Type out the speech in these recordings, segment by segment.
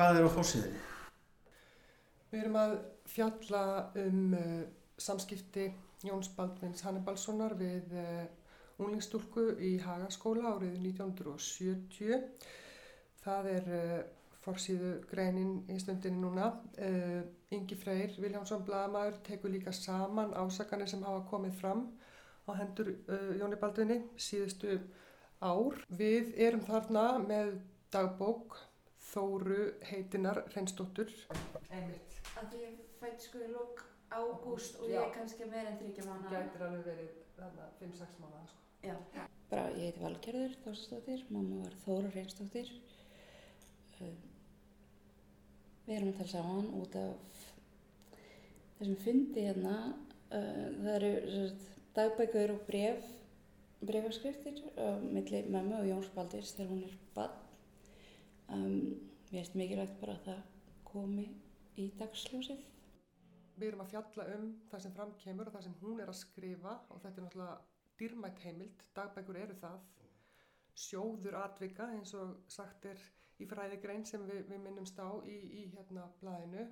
hvað er á fórsíðinni? Við erum að fjalla um uh, samskipti Jóns Baldvins Hannibalssonar við uh, unglingstúlku í Hagaskóla árið 1970. Það er uh, fórsíðu greinin í stundinu núna. Ingi Freyr Viljámsson Blagamæður tekur líka saman ásakanir sem hafa komið fram á hendur Jóni Baldvinni síðustu ár. Við erum þarna með dagbók Þóru heitinar Reynsdóttur. Einmitt. Að ég fætt sko í lók ágúst og ég er kannski meir en þryggja mánu. Gætir alveg verið þarna 5-6 mánuða sko. Já. Bara, ég heiti Valgerður Þórsdóttir, mamma var Þóra Reynsdóttir. Uh, Við erum að tala saman út af þessum fundi hérna. Uh, það eru sem sagt, dagbækur og bref, brefaskriftir uh, milli mömmu og Jóns Baldurs þegar hún er bann. Um, mér finnst mikilvægt bara að það komi í dagsljósið. Við erum að fjalla um það sem fram kemur og það sem hún er að skrifa og þetta er náttúrulega dýrmætt heimild, dagbækur eru það, sjóður atvika eins og sagt er í fræðigrein sem við, við minnumst á í, í hérna blæðinu.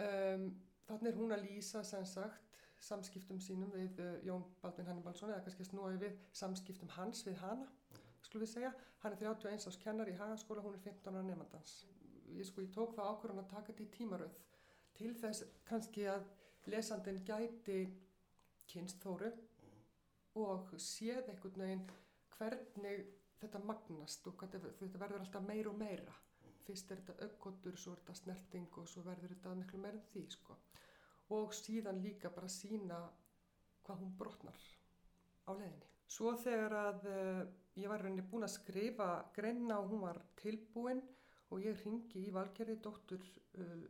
Um, þannig er hún að lýsa sem sagt samskiptum sínum við uh, Jón Baldvin Hannibalsson eða kannski snúið við samskiptum hans við hana, skulum við segja. Hann er 31 árs kennar í Hagaskóla, hún er 15 ára nefndans. Ég, sko, ég tók það ákvörðan að taka þetta í tímaröð til þess kannski að lesandin gæti kynst þóru og séð einhvern veginn hvernig þetta magnast og þetta, verður alltaf meira og meira. Fyrst er þetta aukkotur, svo er þetta snerting og svo verður þetta miklu meira en því sko. Og síðan líka bara sína hvað hún brotnar á leiðinni. Svo þegar að uh, ég var rauninni búin að skrifa greina og hún var tilbúin og ég ringi í Valgerði dóttur uh,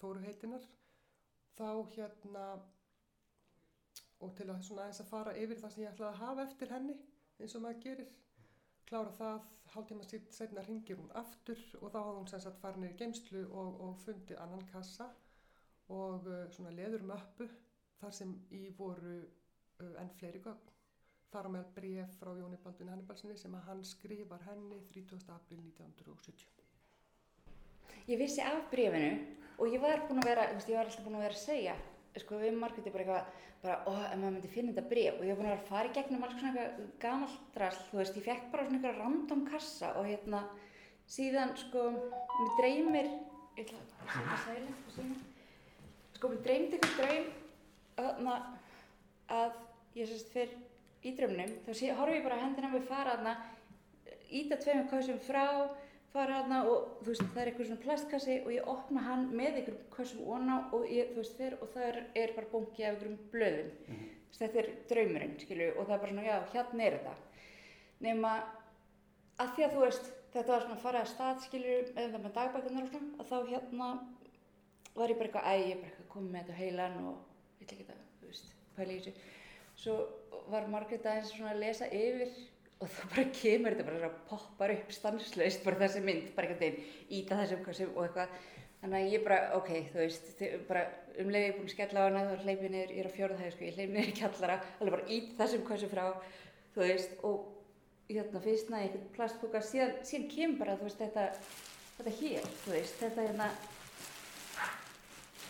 Þóru heitinar þá hérna og til að svona aðeins að fara yfir það sem ég ætlaði að hafa eftir henni eins og maður gerir klára það, hálftíma setna ringir hún aftur og þá hafði hún sem sagt farið niður í geimslu og, og fundið annan kassa og uh, svona leður möppu þar sem í voru enn fleiri gögn þar á meðal bref frá Jóni Baldvin Hannibalsinni sem að hann skrifar henni 30. april 1970 Ég vissi af bréfinu og ég var búin að vera, þú veist, ég var alltaf búin að vera að segja, sko, við Margréti bara eitthvað, bara, ó, ef maður myndi finna þetta bréf og ég var búin að vera að fara í gegnum alls svona eitthvað gamalt drasl, þú veist, ég fekk bara svona eitthvað random kassa og hérna, síðan, sko, mér dreymir, ég ætla að setja sæli, sko, síðan, sko, mér dreymdi eitthvað draum, þarna, að ég sérst fyrr í draumnum, þá horfi ég bara hendina við fara þarna, íta tveimur kössum frá, fara hana og þú veist það er eitthvað svona plastkassi og ég opna hann með einhverjum kössum óná og ég þú veist fyrir og það er, er bara bunki af einhverjum blöðum. Mm -hmm. þetta er draumurinn skilju og það er bara svona já hérna er þetta. Nema að því að þú veist þetta var svona fara að stað skilju eða það með dagbækunar og svona að þá hérna var ég bara eitthvað æg ég er bara eitthvað komið með þetta heilan og vill ekki þetta þú veist pæli í þessu svo var Margrét aðeins svona að lesa yfir og þá bara kemur þetta bara svona poppar upp stanslaust bara þessi mynd, bara einhvern veginn íta þessum kassum og eitthvað þannig að ég bara, ok, þú veist, bara um leið ég er búin að skella á hana, þá hleypi ég niður, ég er á fjórðahæðu sko, ég hleypi niður í kjallara alveg bara íta þessum kassum frá þú veist, og hérna fyrst næði einhvern plastboka, síðan, síðan kemur bara, þú veist, þetta, þetta hér, þú veist, þetta hérna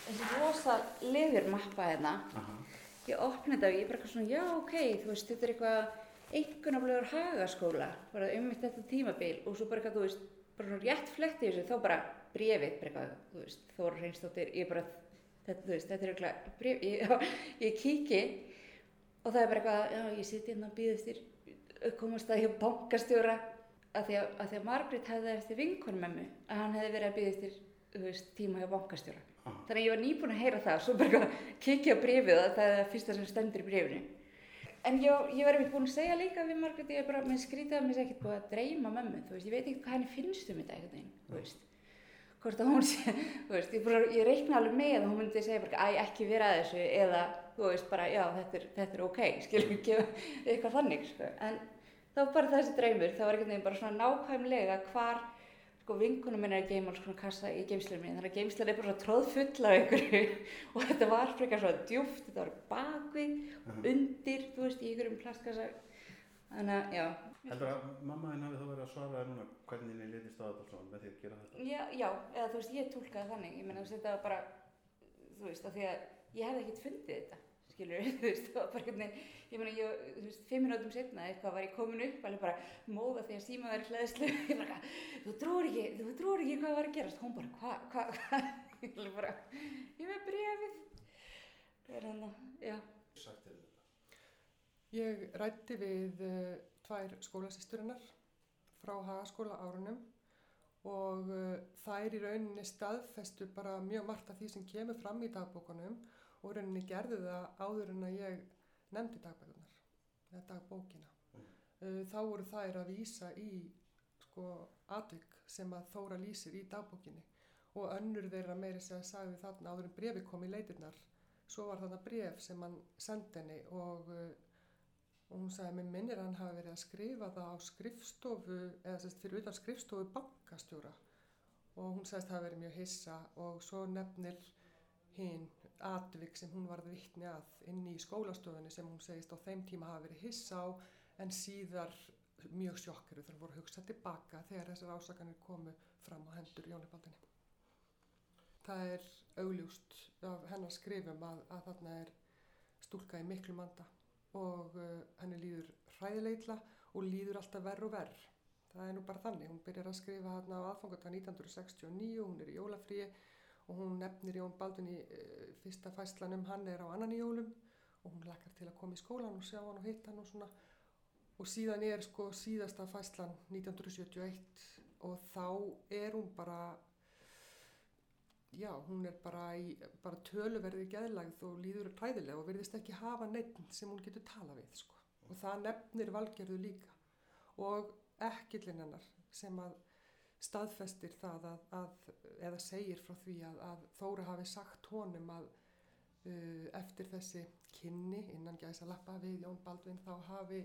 þessi rosa lifirmappa hérna Aha. Ég opna þetta og ég bara eitthvað svona, já ok, þú veist, þetta er eitthvað einhvernaflegur hagaskóla, bara um þetta tímabil og svo bara eitthvað, þú veist, bara svona rétt fletti þessu, þá bara brefið, bara eitthvað, þú veist, Þóra Reynsdóttir, ég bara, þetta, þú veist, þetta er eitthvað bref, ég, ég kíki og það er bara eitthvað, já, ég siti hérna og býð eftir að komast að hjá bankastjóra að því að, að, að Margrét hefði eftir vinkonum með mig, að hann hefði verið að býð eftir, þú veist, tíma hjá bankastjóra. Þannig að ég var nýbúin að heyra það, svo bara eitthvað kikið á brefið og það er það fyrsta sem stendur í brefinu. En ég, ég var einmitt búin að segja líka við Margrét, ég er bara með skrítið að mér sé ekkert búið að dreyma mömmu, þú veist, ég veit ekki hvað henni finnst um þetta einhvern veginn, þú veist. Hvort að hún sé, þú veist, ég, bara, ég reikna alveg með að hún myndi segja bara, æ, ekki vera að þessu, eða, þú veist, bara, já, þetta er, þetta er ok, skilur ekki eitthvað þannig, sko. En þá bara þessi draumur, það var einhvern veginn bara svona nákvæmlega hvar, sko vinkunum minn er að geima alls konar kassa í geimslunum minn, þannig að geimslan er bara svona tróðfull af einhverju. Og þetta var frekar svona djúft, þetta var bakvið, undir, þú veist, í einhverjum plastkassa. Þannig að, já, Heldur að mamma henni hafi þá verið að svara núna hvernig á þetta allt saman með því að gera þetta? já, já, eða þú veist, ég tólkaði þannig, ég veist, þetta var bara, þú veist, af því að ég hefði ekkert fundið þetta, skilur, þú veist, það var bara hvernig, ég meina, ég, þú veist, fimm minútum setna eitthvað var ég komin upp, alveg bara móða því að síma verið hlæðslu, ég bara, þú trúir ekki, þú trúir ekki hvað var að gerast, hún bara, hvað, hvað, hvað, ég alveg bara, ég er með brefið, það er hann, já, Sagt þér þetta. Ég rætti við uh, tvær skólasýsturinnar frá hagaskóla árunum og uh, þær í rauninni staðfestu bara mjög margt af því sem kemur fram í dagbókunum og rauninni gerðu það áður en að ég nefndi dagbækunar, eða dagbókina. Uh, þá voru þær að vísa í sko atvik sem að Þóra lýsir í dagbókinni og önnur þeirra meiri sem að sagði þarna áður en brefi kom í leitirnar. Svo var þarna bref sem hann sendi henni og uh, og hún sagði mér minnir hann hafi verið að skrifa það á skrifstofu eða sérst fyrir utan skrifstofu bankastjóra og hún sagðist að það hafi verið mjög hissa og svo nefnir hinn atvik sem hún varð vittni að inn í skólastofunni sem hún segist á þeim tíma hafi verið hissa á en síðar mjög sjokkiru þegar voru hugsað tilbaka þegar þessar ásakanir komu fram á hendur Jóni Baldinni. Það er augljóst af hennar skrifum að, að þarna er stúlka í miklu manda og uh, henni líður hræðilegla og líður alltaf verð og verð. Það er nú bara þannig, hún byrjar að skrifa hérna á aðfangat 1969, hún er í jólafríi og hún nefnir Jón Baldvin í uh, fyrsta fæslanum, hann er á annan í jólum. Og hún lakkar til að koma í skólan og sjá hann og hitta hann og svona. Og síðan er sko síðasta fæslan 1971 og þá er hún bara já, hún er bara í bara töluverði geðlagð og líður hræðilega og verðist ekki hafa neitt sem hún getur tala við sko. og það nefnir valgerðu líka. Og ekkillin hennar sem að staðfestir það að, að eða segir frá því að, að Þóra hafi sagt honum að uh, eftir þessi kynni innan gæsa lappa við Jón Baldvin þá hafi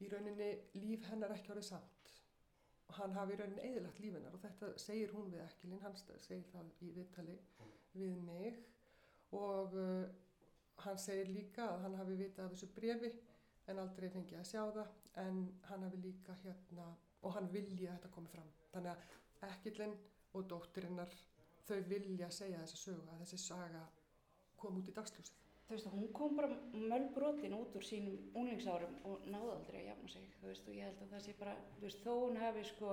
í rauninni líf hennar ekki orðið samt. Og hann hafi í rauninni eðilagt líf hennar og þetta segir hún við ekkilinn, hann segir það í viðtali við mig. Og uh, hann segir líka að hann hafi vitað af þessu brefi en aldrei fengið að sjá það en hann hafi líka hérna og hann vilja að þetta komi fram. Þannig að ekkillinn og dóttirinnar þau vilja segja þessa sögu að þessi saga kom út í dagsljósið. Þú veist, hún kom bara mölbrotin út úr sínum unglingsárum og náði aldrei að jafna sig, þú veist, og ég held að það sé bara, þú veist, þó hún hefði sko,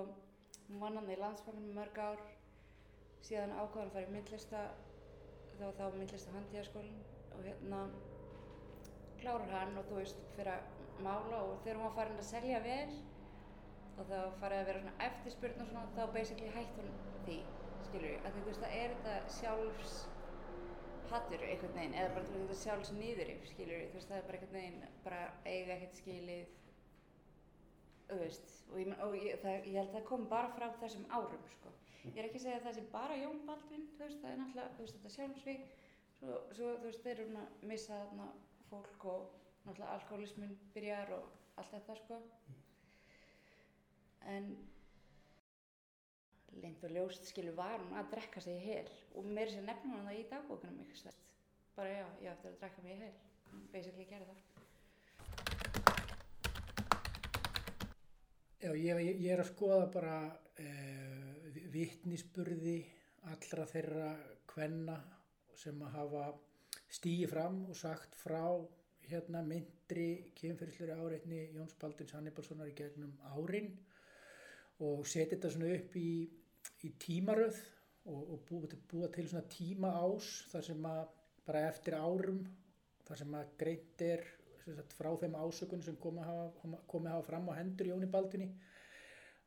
hún vann hann í landsfamilum mörg ár, síðan ákvaðan að fara í myndlista, þá þá myndlista handíðaskólinn og hérna klárar hann og þú veist, fyrir að mála og þegar hún var farin að selja vel og þá farið að vera svona eftirspurn og svona, þá basically hætt hún því, skilur ég, að þú veist, það er þetta sjálfs hattur einhvern veginn eða bara þetta sjálfs nýðurif skilur þú veist það er bara einhvern veginn bara eiga ekkert skilið veist og, ég, og ég, það, ég held að það kom bara frá þessum árum sko. Ég er ekki að segja að það sé bara Jón Baldvin þú veist það er náttúrulega þú veist þetta sjálfsvík svo, svo þú veist þeir eru að missa þarna fólk og náttúrulega alkoholismun byrjar og allt þetta sko en leint og ljóst skilur var hún að drekka sig í hel. Og meiri sér nefnum hún það í dagbókunum ykkur bara já, ég eftir að drekka mig í hel. Basically gerði það. Já, ég, ég er að skoða bara uh, vittnisspurði allra þeirra kvenna sem að hafa stíið fram og sagt frá hérna myndri kynferðsleri áreitni Jóns Baldins Hannibalssonar í gegnum árin og setja þetta svona upp í, í tímaröð og, og búa, búa til svona tíma ás þar sem að bara eftir árum þar sem að greint er sagt, frá þeim ásökunum sem komið hafa, komið hafa fram á hendur Jóni Baldini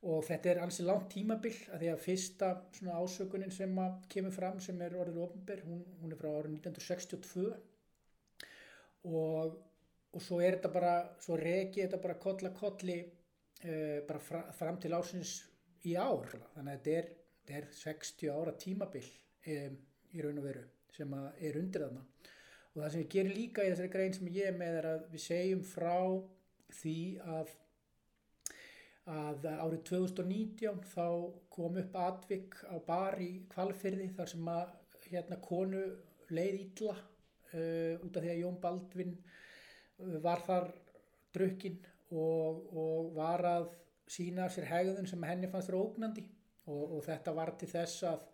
og þetta er ansi langt tímabil að því að fyrsta svona ásökunin sem að kemur fram sem er orðið ofnber, hún, hún er frá árið 1962 og, og svo er þetta bara, svo reki þetta bara kolla kolli uh, bara fra, fram til ásins í ár. Þannig að þetta er, þetta er 60 ára tímabil um, í raun og veru sem er undir þarna. Og það sem við gerum líka í þessari grein sem ég er með er að við segjum frá því að að árið 2019 þá kom upp atvik á bar í kvalfyrði þar sem að hérna konu leið illa uh, út af því að Jón Baldvin uh, var þar drukkin og, og var að sína sér hegðun sem henni fannst þér ógnandi og, og þetta var til þess að,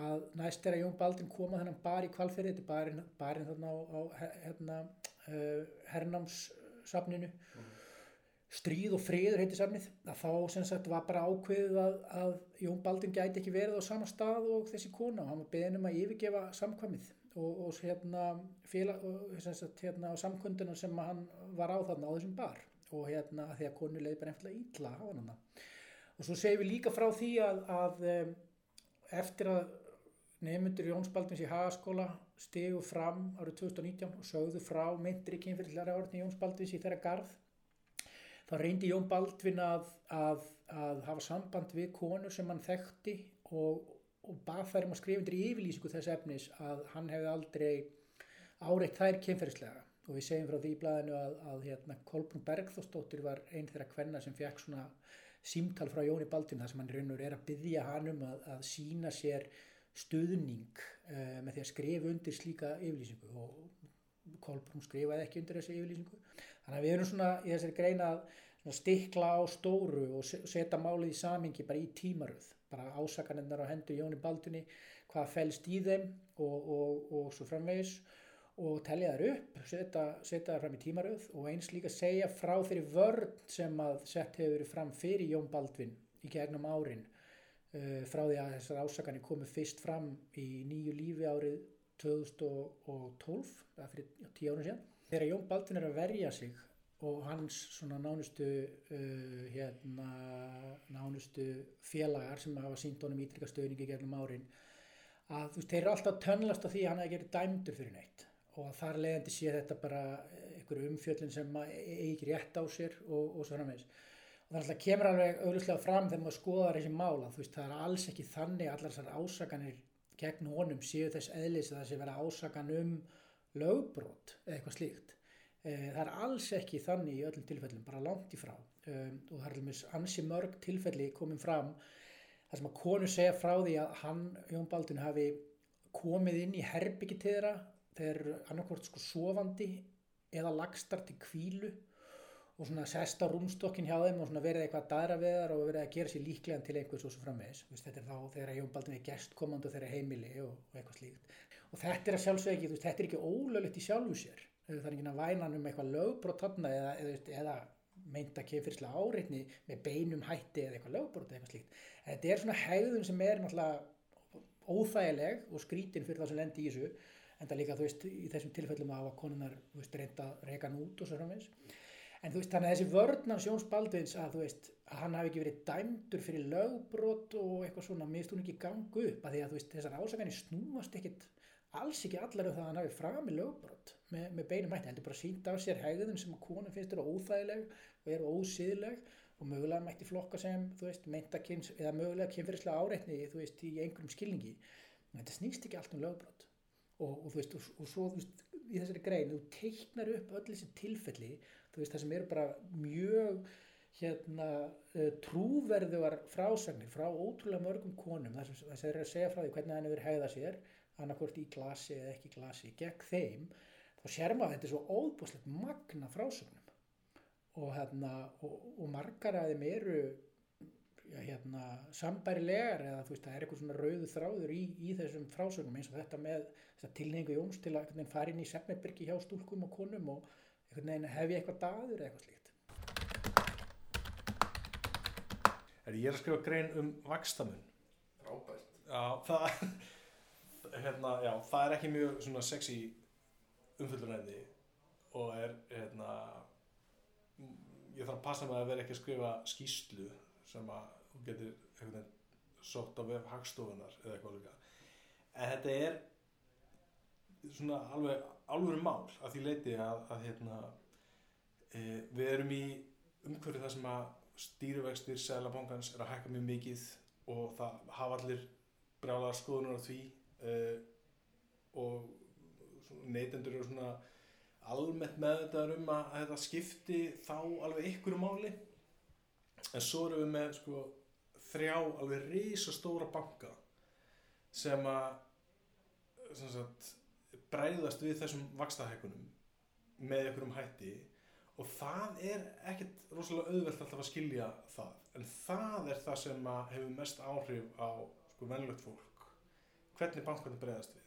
að næst er að Jón Baldin koma þennan bar í kvalfyrir, þetta er barinn, barinn þarna á, á hérna, uh, hernámssafninu. Stríð og friður heiti safnið. Að þá sem sagt var bara ákveðið að, að Jón Baldin gæti ekki verið á sama stað og þessi kona. Og hann var beðin um að yfirgefa samkvæmið og, og hérna, félag, og, sagt, hérna á samkvönduna sem hann var á þarna á þessum bar og hérna því að konu leiði bara einfallega illa að hafa hann og svo segjum við líka frá því að, að eftir að nefnundur Jóns Baldins í Hagaskóla stegu fram árið 2019 og sögðu frá myndri kynfyrirlega orðni Jóns Baldins í þeirra garð þá reyndi Jón Baldvin að, að, að hafa samband við konur sem hann þekkti og, og bað þær um að skrifa undir yfirlýsingu þess efnis að hann hefði aldrei áreitt þær kynferðislega og við segjum frá því í blæðinu að, að hérna, Kolbrún Bergþórsdóttir var einn þeirra kvenna sem fekk svona símtal frá Jóni Baldvin þar sem hann raunur er að byggja hann um að, að sína sér stuðning uh, með því að skrifa undir slíka yfirlýsingu. Og Kolbrún skrifaði ekki undir þessu yfirlýsingu. Þannig að við erum svona í þessari greina að stikla á stóru og se- setja málið í samingi bara í tímaröð. Bara ásakanirnar á hendur Jóni Baldunni hvað fælst í þeim og, og, og svo framvegis og telja þær upp, setja, þær fram í tímaröð og eins líka segja frá þeirri vörn sem að sett hefur verið fram fyrir Jón Baldvin í gegnum árin uh, frá því að þessar ásakanir komu fyrst fram í nýju lífi árið 2012, það fyrir já, tíu árun síðan. Þegar Jón Baldvin er að verja sig og hans svona nánustu, uh, hérna, nánustu félagar sem hafa sínt honum ítrykka stöðningi gegnum árin, að þú veist, þeir eru alltaf tönnlast á því að hann hefði gerið dæmdur fyrir neitt og að þar leiðandi sé þetta bara einhverju umfjöllin sem að eigi ekki rétt á sér og, og svo framvegis. Og það alltaf kemur alveg auðvitað fram þegar maður skoðar þessi mál að þú veist, það er alls ekki þannig að allar þessar ásakanir gegn honum séu þess eðlis að það sé vera ásakan um lögbrot eða eitthvað slíkt. Eh, Það er alls ekki þannig í öllum tilfellum, bara langt í frá. Um, og það er alveg ansi mörg tilfelli komin fram þar sem að konu segja frá því að hann, Jón Baldun, hafi komið inn í herbyggi til þeirra þeir eru annarkvort sko sofandi eða lagstar til kvílu og svona sest á rúmstokkin hjá þeim og svona verið eitthvað að dæra við þar og verið að gera sér líklegan til einhvers og svo veist, Þetta er þá þegar Jón Baldun er gestkomandi og þeirra heimili og, og eitthvað slíkt. Og þetta er að sjálfsög ekki, þetta er ekki ólöglegt í sjálfu sér. Það er ekki að væna um eitthvað lögbrot þarna eða, eða, eða meinta kynfyrslega áreitni með beinum hætti eða eitthvað lögbrot eða eitthvað slíkt. Þetta er svona hegðun sem er náttúrulega óþægileg og skrítin fyrir það sem lendi í þessu en það líka þú veist í þessum tilfellum að konunar reynda að reyka hann út og svo framvegs en þú veist þannig að þessi vörn af Sjóns Baldvins að þú veist að hann hafi ekki verið dæmdur fyrir lögbrot og eitthvað svona minnst hún ekki gangu upp að því að veist þessar ásakanir snúast ekkit alls ekki allar um það að hann hafi frami lögbrot með, með beinum hætti heldur bara sínt af sér hegðun sem að konum finnst eru óþægileg og eru ósýðleg og mögulega mætti flokka sem þú veist meintakins eða mögulega kynferðislega áreitni þú veist í einhverjum skilningi. En þetta snýst ekki allt um lögbrot og, og þú veist, og, og svo þú veist, í þessari grein, þú teiknar upp öll þessi tilfelli, þú veist, það sem eru bara mjög hérna uh, trúverðuar frásagnir frá ótrúlega mörgum konum þar sem að eru að segja frá því hvernig hann hefur hegða sér annarkvort í glasi eða ekki glasi gegn þeim, þá sér maður að þetta er svo óbúslegt magna frásögnum og hérna og, og margar af þeim eru já, hérna, sambærilegar eða þú veist það er eitthvað svona rauðu þráður í, í þessum frásögnum eins og þetta með tilhengu Jóns til að fara inn í sefnebyrgi hjá stúlkum og konum og hef ég eitthvað daður eða eitthvað slíkt. Er ég er að skrifa grein um vakstamun. Frábært. Já, það, hérna, já, það er ekki mjög svona sexy umfyllunæði og er, hérna, ég þarf að passa mig að vera ekki að skrifa skýslu sem að þú getur einhvern veginn sótt á vef hagstofunar eða eitthvað líka. En þetta er svona alveg alvöru mál að því leiti að, að hérna, e, við erum í umhverju þar sem að stýrivextir Sælabankans er að hækka mjög mikið og það hafa allir brjálaðar skoðunar á því uh, og neytendur eru svona almennt með þetta um að þetta skipti þá alveg ykkur máli en svo erum við með sko þrjá alveg risastóra banka sem að sem sagt, bræðast við þessum vakstahækunum með ykkurum hætti. Og það er ekkert rosalega auðvelt alltaf að skilja það. En það er það sem hefur mest áhrif á sko venlulegt fólk. Hvernig bankarnir bregðast við.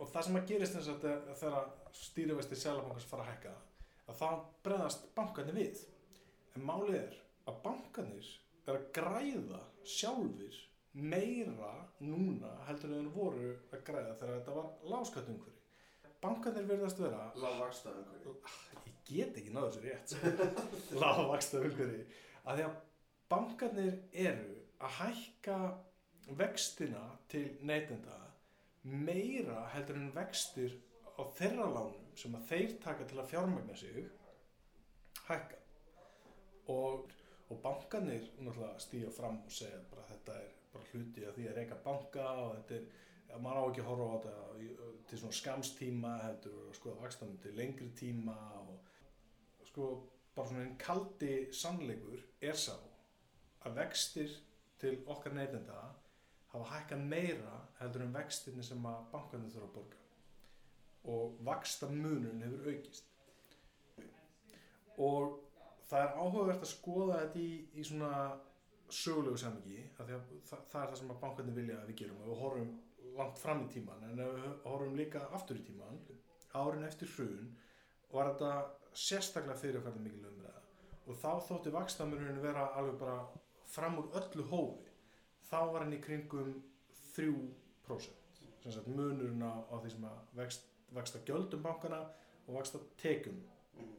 Og það sem að gerist eins og þetta þegar stýrivestir selabankars fara að hækka að þá bregðast bankarnir við. En málið er að bankarnir er að græða sjálfur meira núna heldur en þeir voru að græða þegar þetta var láskattumhverfi bankarnir verðast vera Lágvaksta umhverju. ég get ekki náðu þessu rétt lágvaksta umhverfi að því að bankarnir eru að hækka vextina til neytenda meira heldur en vextir á þeirra lánum sem að þeir taka til að fjármagna sig hækka. Og, og bankarnir náttúrulega stíga fram og segja bara þetta er bara hluti af því að reyka banka og þetta er að maður á ekki að horfa á þetta til svona skamstíma heldur og skoða vaxtanum til lengri tíma og sko bara svona einn kaldi sannleikur er sá að vextir til okkar neytenda hafa hækkað meira heldur en vextirni sem að bankarnir þurfa að borga. Og vaksta munun hefur aukist. Og það er áhugavert að skoða þetta í, í svona sögulegu samingi það, það er það sem að bankarnir vilja að við gerum og við horfum langt fram í tíman en við horfum líka aftur í tíman árin eftir hrun var þetta sérstaklega fyrirfærið mikil umræða. Og þá þótti vakstamurinn vera alveg bara fram úr öllu hófi. Þá var hann í kringum 3% sem sagt munurinn á, á því sem að vext, vexta gjöldum bankana og vexta tekjum Mhm.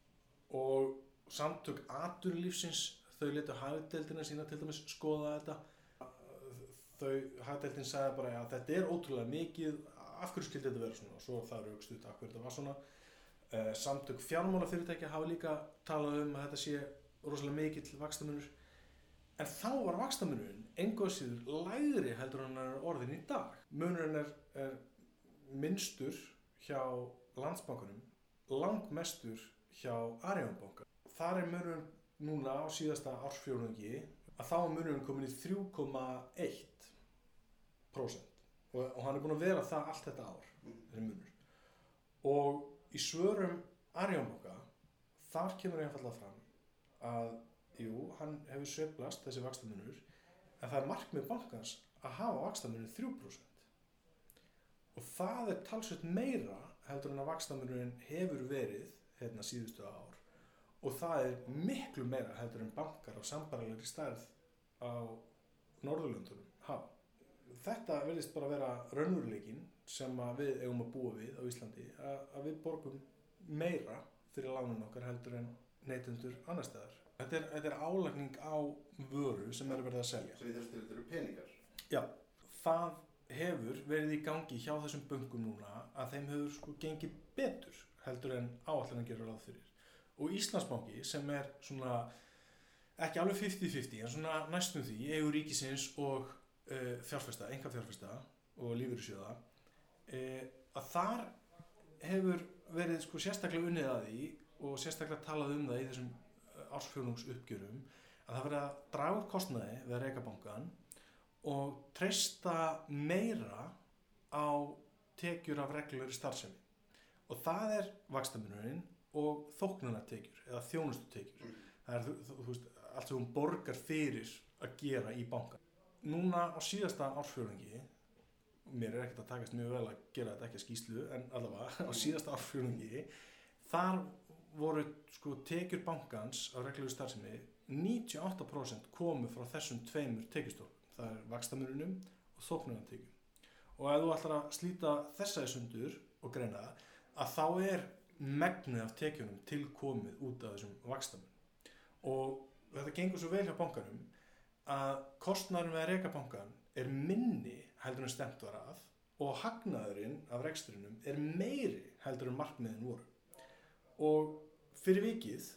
og samtök aturlífsins þau letu hagdeldina sína til dæmis skoða þetta. Þau hagdeldin sagði bara að þetta er ótrúlega mikið af hverju skildi þetta vera svona? Og svo það eru aukstuð af hverju þetta var svona? Uh, samtök fjármálafyrirtækja hafa líka talað um að þetta sé rosalega mikill vakstamunur en þá var vakstamunurinn engu að síður lægri heldur hann er orðin í dag. Munurinn er, er minnstur hjá landsbankunum langmestur hjá Arjónbanka þar er munurinn núna á síðasta ársfjórungi að þá er munurinn komin í 3,1 prósent. Og, og hann er búin að vera það allt þetta ár munur. Og í svörum Arjónbanka þar kemur einfallega fram að jú, hann hefur sveiflast þessi vakstamunur en það er markmið bankans að hafa vakstamunur 3% og það er talsveit meira heldur en að vakstamunurinn hefur verið hérna síðustu ár og það er miklu meira heldur en bankar á sambarilegri stærð á Norðurlöndunum hafa. Þetta verðist bara vera raunveruleikin sem við eigum að búa við á Íslandi að, við borgum meira fyrir lánun okkar heldur en neytendur annar staðar. Þetta er, þetta er álagning á vöru sem er verið að selja. Svo þetta eru peningar. Já, það hefur verið í gangi hjá þessum böngum núna að þeim hefur sko gengið betur heldur en áallan að gera ráð fyrir. Og Íslandsbanki sem er svona ekki alveg 50-50 en svona næstum því eigu ríkisins og uh, fjárfesta, enga fjárfesta og lífyrirsjóða uh, að þar hefur verið sko sérstaklega unnið að því og sérstaklega talað um það í þessum ársfjörnungsuppgjörum að það verið að draga úr kostnaði við að reyka bankan og treysta meira á tekjur af reglulegri starfsemi. Og það er vakstamunurinn og þóknunartekjur eða þjónustutekjur. Það er þú, þú, veist, allt sem hún borgar fyrir að gera í bankan núna á síðasta ársfjörungi mér er ekkert að takast mjög vel að gera þetta ekki að skýslu en allavega á síðasta ársfjörungi þar voru sko tekjur bankans á reglulegu starfsemi 98% komu frá þessum tveimur tekjustólum það er vakstamurunum og þóknunartekjum og ef þú ætlar að slíta þessa í sundur og greina það að þá er megnið af tekjunum tilkomið út af þessum vakstamun og þetta gengur svo vel hjá bankanum að kostnæðurinn við að reyka bankan er minni heldur en stemt var að og hagnaðurinn af reksturinnum er meiri heldur en markmiðin voru. Og fyrir vikið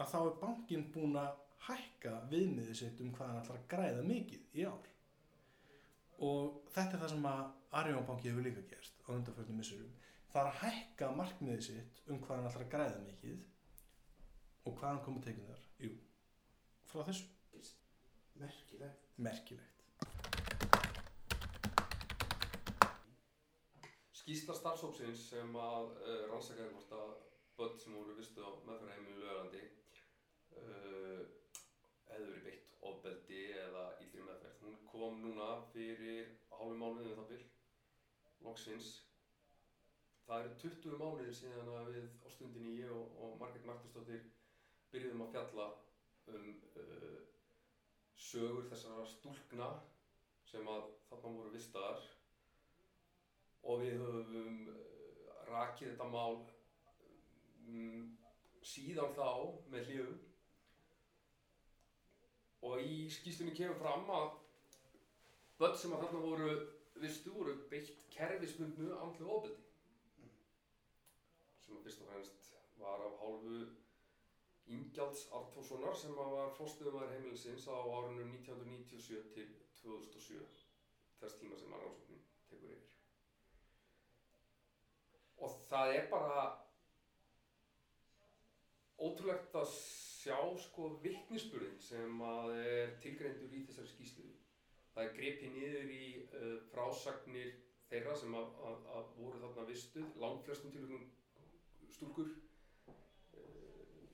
að þá er bankin búin að hækka viðmiðið sitt um hvað hann ætlar að græða mikið í ár. Og þetta er það sem að Arjón banki hefur líka gerst á undanfjörnum missurum er að hækka markmiðið sitt um hvað hann ætlar að græða mikið og hvað hann komið tekið þar jú, frá þessu Merkilegt. merkilegt Skýrsla starfsópsins sem að uh, rannsakaði hvort að börn sem voru vistu á meðferðarheimilinu lögandi uh, hefði verið beitt ofbeldi eða illri meðferð. Hún kom núna fyrir hálfu mánuðið það bil, loksins. Það eru 20 mánuðir síðan að við á stundinni ég og, og Margrét Martinsdóttir byrjuðum að fjalla um uh, sögur þessara stúlkna sem að þarna voru vistaðar. Og við höfum uh, rakið þetta mál um, síðan þá með hljöfum og í skýslunni kemur fram að börn sem að þarna voru vistu voru beitt kerfisbundnu andlu ofbeldi sem fyrst og fremst var af hálfu Ingjalds Artórssonar sem var fórstuðumæður heimilisins á árunum 1997 til 2007 þess tíma sem rannsóknin tekur yfir. Og það er bara ótrúlegt að sjá sko vittnisspurðin sem að er tilgreindur í þessari skýslu það er gripið niður í uh, frásagnir þeirra sem að, að, að voru þarna vistuð langflestum tilvægum stúlkur uh,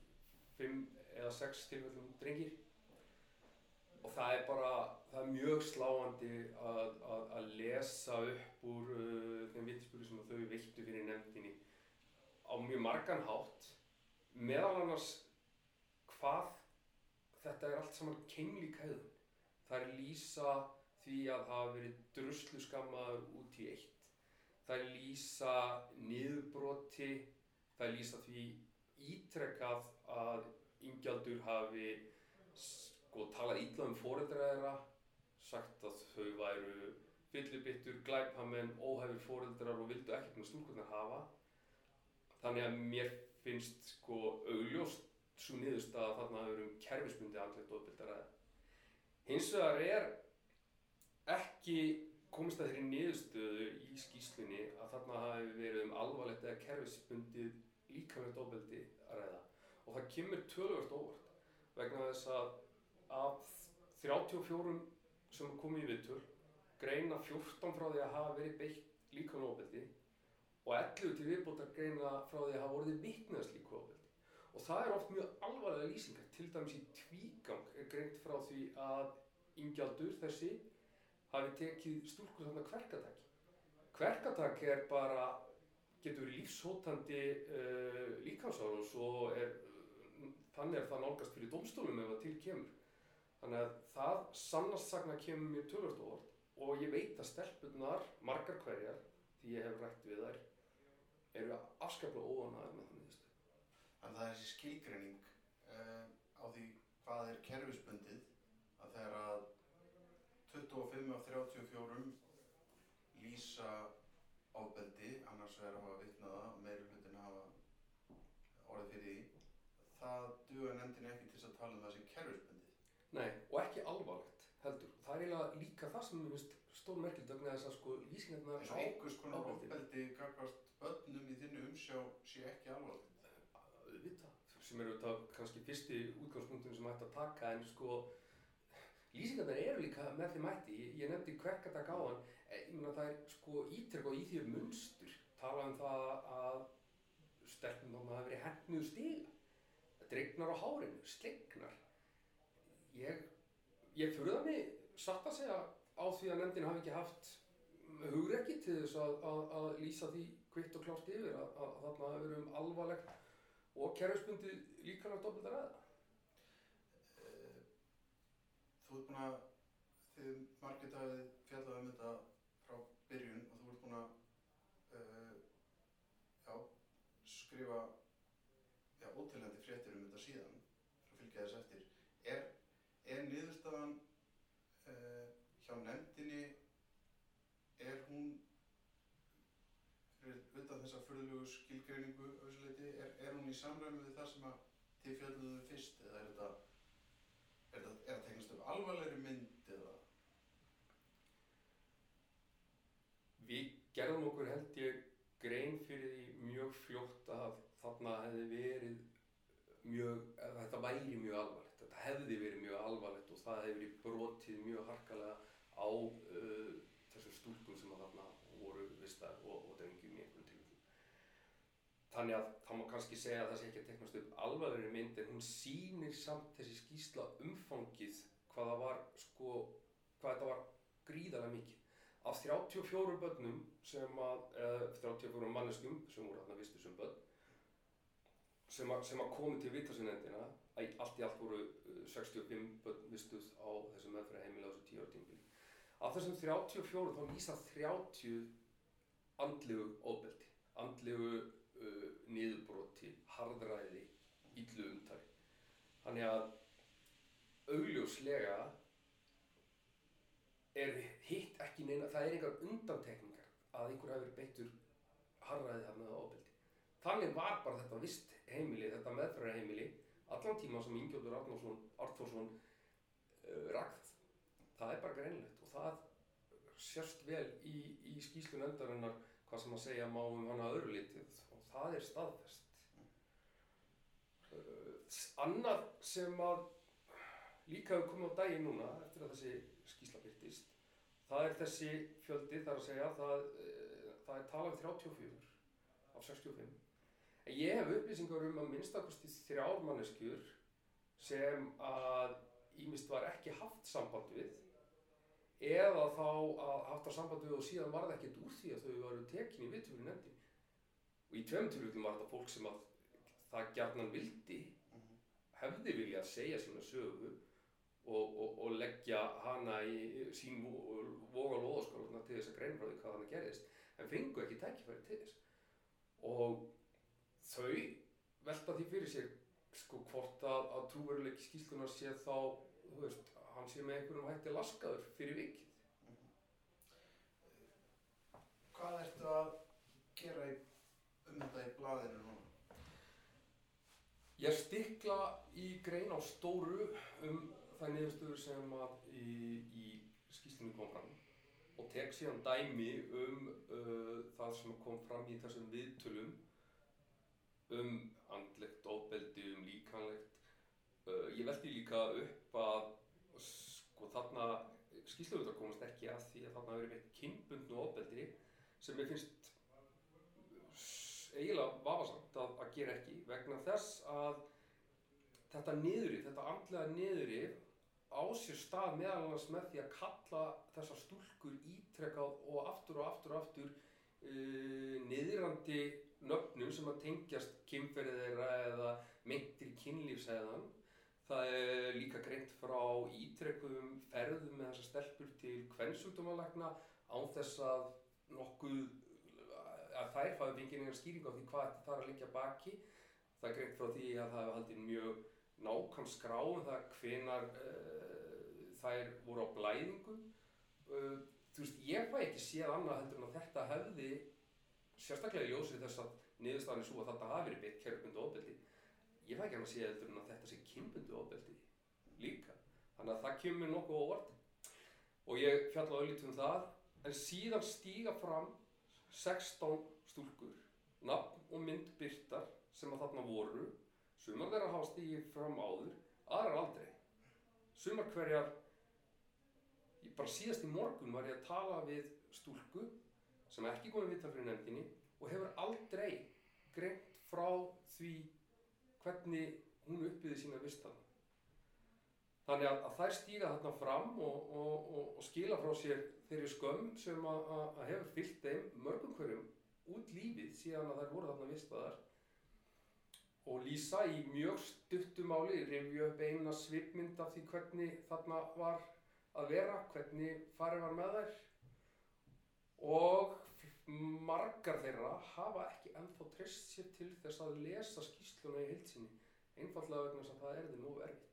fimm eða sex tilvægum drengir og það er bara það er mjög sláandi að, að, að lesa upp úr uh, þeim vittnisspurði sem þau veittu fyrir nefndinni á mjög margan hátt meðal annars hvað þetta er allt saman keimlík hegðun. Það er lýsa því að hafa verið druslu skammaður út í eitt. Það er lýsa niðurbroti, það er lýsa því ítrekkað að yngjaldur hafi sko talað ítla um foreldra þeirra, sagt að þau væru fyllibittur, glæpamenn, óhæfur foreldrar og vildu ekkert með stúlkurnar hafa. Þannig að mér finnst sko augljóst svo niðurstað að þarna hefur um kerfisbundi andlegt ofbeldi að ræða. Hins vegar er ekki komist að þeirri niðurstöðu í skýslunni að þarna hafi verið um alvarlegt eða kerfisbundið líkamlegt ofbeldi að ræða. Og það kemur tölvört óvart vegna þess að af 34 sem komið í viðtöl greina 14 frá því að hafa verið beitt líkamlegt ofbeldi og 11 til viðbótar greina frá því að hafa vorið vitnast líku ofbeldi. Og það er oft mjög alvarlega lýsingar, til dæmis í tvígang er greint frá því að yngjaldur þessi hafi tekið stúlku þarna kverkatak. Kverkatak er bara, getur verið lífshótandi uh, líkansárós og er, þannig er það nálgast fyrir domstólum ef það til kemur. Þannig að það sannast sagna kemur mér tölvört óvart og ég veit að stelpunar, margar hverjar, því ég hef rætt við þær, eru afskaplega óanæðið með það miðustu. En það er þessi skilgreining uh, á því hvað er kerfisbundið að þegar að 25 af 34 lýsa ofbeldi, annars vegar að hafa vitnaða og meiri hlutin að hafa orðið fyrir því, það duga nefndin ekki til að tala um það sem kerfisbundið. Nei, og ekki alvarlegt heldur. Það er eiginlega líka það sem mér finnst stór merkild vegna þess að sko lýsingarnar eins og einhvers konar ofbeldi. ofbeldi gagvart börnum í þinni umsjá sé ekki alvarlegt. auðvitað, sem eru þetta kannski fyrsti útgangspunktum sem ætti að taka en sko lýsingarnar eru líka með þeim ætti ég, nefndi kverkatak á hann ég meina það er sko ítrekk og í því munstur. Tala um það að stelpum þá maður hafi verið hennuð stiga. Dregnar á hárinu, slegnar. Ég ég furða mig satt að segja á því að nefndin hafi ekki haft hugrekki til þess að, að, að lýsa því kvitt og klárt yfir að, að, þarna hafi verið um alvarlegt og kerfisbundi líkanar doppelt að ræða. Eh, Þú ert búin að, þið margir hafið fjallað um þetta byrjun og þú ert búin að uh, já, skrifa já, ótilhandi fréttir um þetta síðan og fylgja þess eftir. Er, er niðurstaðan uh, hjá nefndinni, er hún utan þessa furðulegu skilgreiningu leiti, er, er hún í samræmi við það sem að þið fjalluðu fyrst eða er þetta Er það, er það tegnast upp alvarlegri mynd eða? Við gerðum okkur held ég grein fyrir því mjög fljótt að þarna hefði verið mjög, þetta væri mjög alvarlegt. Þetta hefði verið mjög alvarlegt og það hefði verið brotið mjög harkalega á uh, þessum stúlkum sem að þarna voru vistar og, og drengjum í einhverjum tilfellum. þannig að það má kannski segja að það sé ekki að teknast upp alvarlegri mynd en hún sýnir samt þessi skýrsla umfangið hvað það var sko, hvað þetta var gríðarlega mikið af 34 börnum sem að, eða 34 manneskum sem voru þarna vistu sem börn sem að, sem að komi til vitasvinnendina allt í allt voru uh, 65 börn vistuð á þessum meðfæra heimila á þessu 10 ára tímbili af þessum 34 þá lýsa 30 andlegu ofbeldi andlegu uh, niðurbroti, harðræði illu umtali. Þannig að augljóslega er hitt ekki neina, það er einhver undantekningar að einhver hafi verið beittur harðræði þarna á ofbeldi. Þannig var bara þetta vist heimili, þetta meðferðar heimili allan tíma sem Ingjóður Arnórsson uh, rakt það. Er bara greinlegt og það sérst vel í, í skýslu nefndarinnar hvað sem að segja má um hana öðru litið og það er staðfest. Uh, annað sem að líka hefur komið á daginn núna eftir að þessi skýsla byrtist það er þessi fjöldi þar að segja það, uh, það er talað um 34 af 65 en ég hef upplýsingar um að minnstakosti þrjár manneskjur sem að ímist var ekki haft samband við eða þá að haft á samband við og síðan var það ekkert úr því að þau varu tekin í viðtöfri nefndin og í tveim tilvíktum var þetta fólk sem að það gjarnan vildi hefði viljað segja sína sögu og, og, og leggja hana í sín voga loðaskáluna til þess að greinbráði hvað hana gerðist en fengu ekki tækifæri til þess og þau velta því fyrir sér sko hvort að, að trúveruleiki skýslunar sé þá, þú veist, hann sé með einhverjum hætti laskaður fyrir vikið. Hvað ertu að gera í, um þetta í blaðinu núna? Ég stikla í grein á stóru um það niðurstöður sem að í, í skýslunum kom fram og tek síðan dæmi um uh, það sem kom fram í þessum viðtölum um andlegt ofbeldi, um líkanlegt. Uh, ég veldi líka upp að sko þarna skýrslöfundar komast ekki að því að þarna verið veitt kynbundnu ofbeldi sem ég finnst eiginlega vafasamt að, að gera ekki vegna þess að þetta niðurrif, þetta andlega niðurrif á sér stað meðal annars með því að kalla þessar stúlkur ítrekkað og aftur og aftur og aftur uh, niðrandi nöfnum sem að tengjast kynferðið þeirra eða meintir kynlífsæðan. Það er líka greint frá ítrekkum ferðum með þessar stelpur til kvennsjúkdómalækna án þess að nokkuð að þær fáið fengið einhver skýring á því hvað þetta þarf að liggja baki. Það er greint frá því að það hefur haldið mjög nákvæm skrá um það hvenar uh, þær voru á blæðingum. Uh, þú veist, ég fæ ekki séð annað heldur en að þetta hefði sérstaklega í ljósið þess að niðurstaðan er svo að þetta hafi verið beitt kjörgbundu ofbeldi. Ég fæ ekki hann að séð heldur en að þetta sé kynbundu ofbeldi líka. Þannig að það kemur nokkuð á orði. Og ég fjalla auðvitað um það, en síðan stíga fram 16 stúlkur, nafn og mynd byrtar sem að þarna voru, sumar þeirra hafa stígið fram áður, aðrar aldrei. Sumar hverjar, bara síðast í morgun var ég að tala við stúlku sem ekki komið viðtal fyrir nefndinni og hefur aldrei greint frá því hvernig hún uppbyði sína vistan. Þannig að, að þær stíga þarna fram og, og, og, og skila frá sér þeirri skömm sem að, að, að hefur fyllt þeim mörgum hverjum út lífið síðan að þær voru þarna vistaðar og lýsa í mjög stuttumáli, revju upp eina svipmynd af því hvernig þarna var að vera, hvernig farið var með þær. Og margar þeirra hafa ekki ennþá treyst sér til þess að lesa skýsluna í heilsinni einfallega vegna að það er þeim of erfitt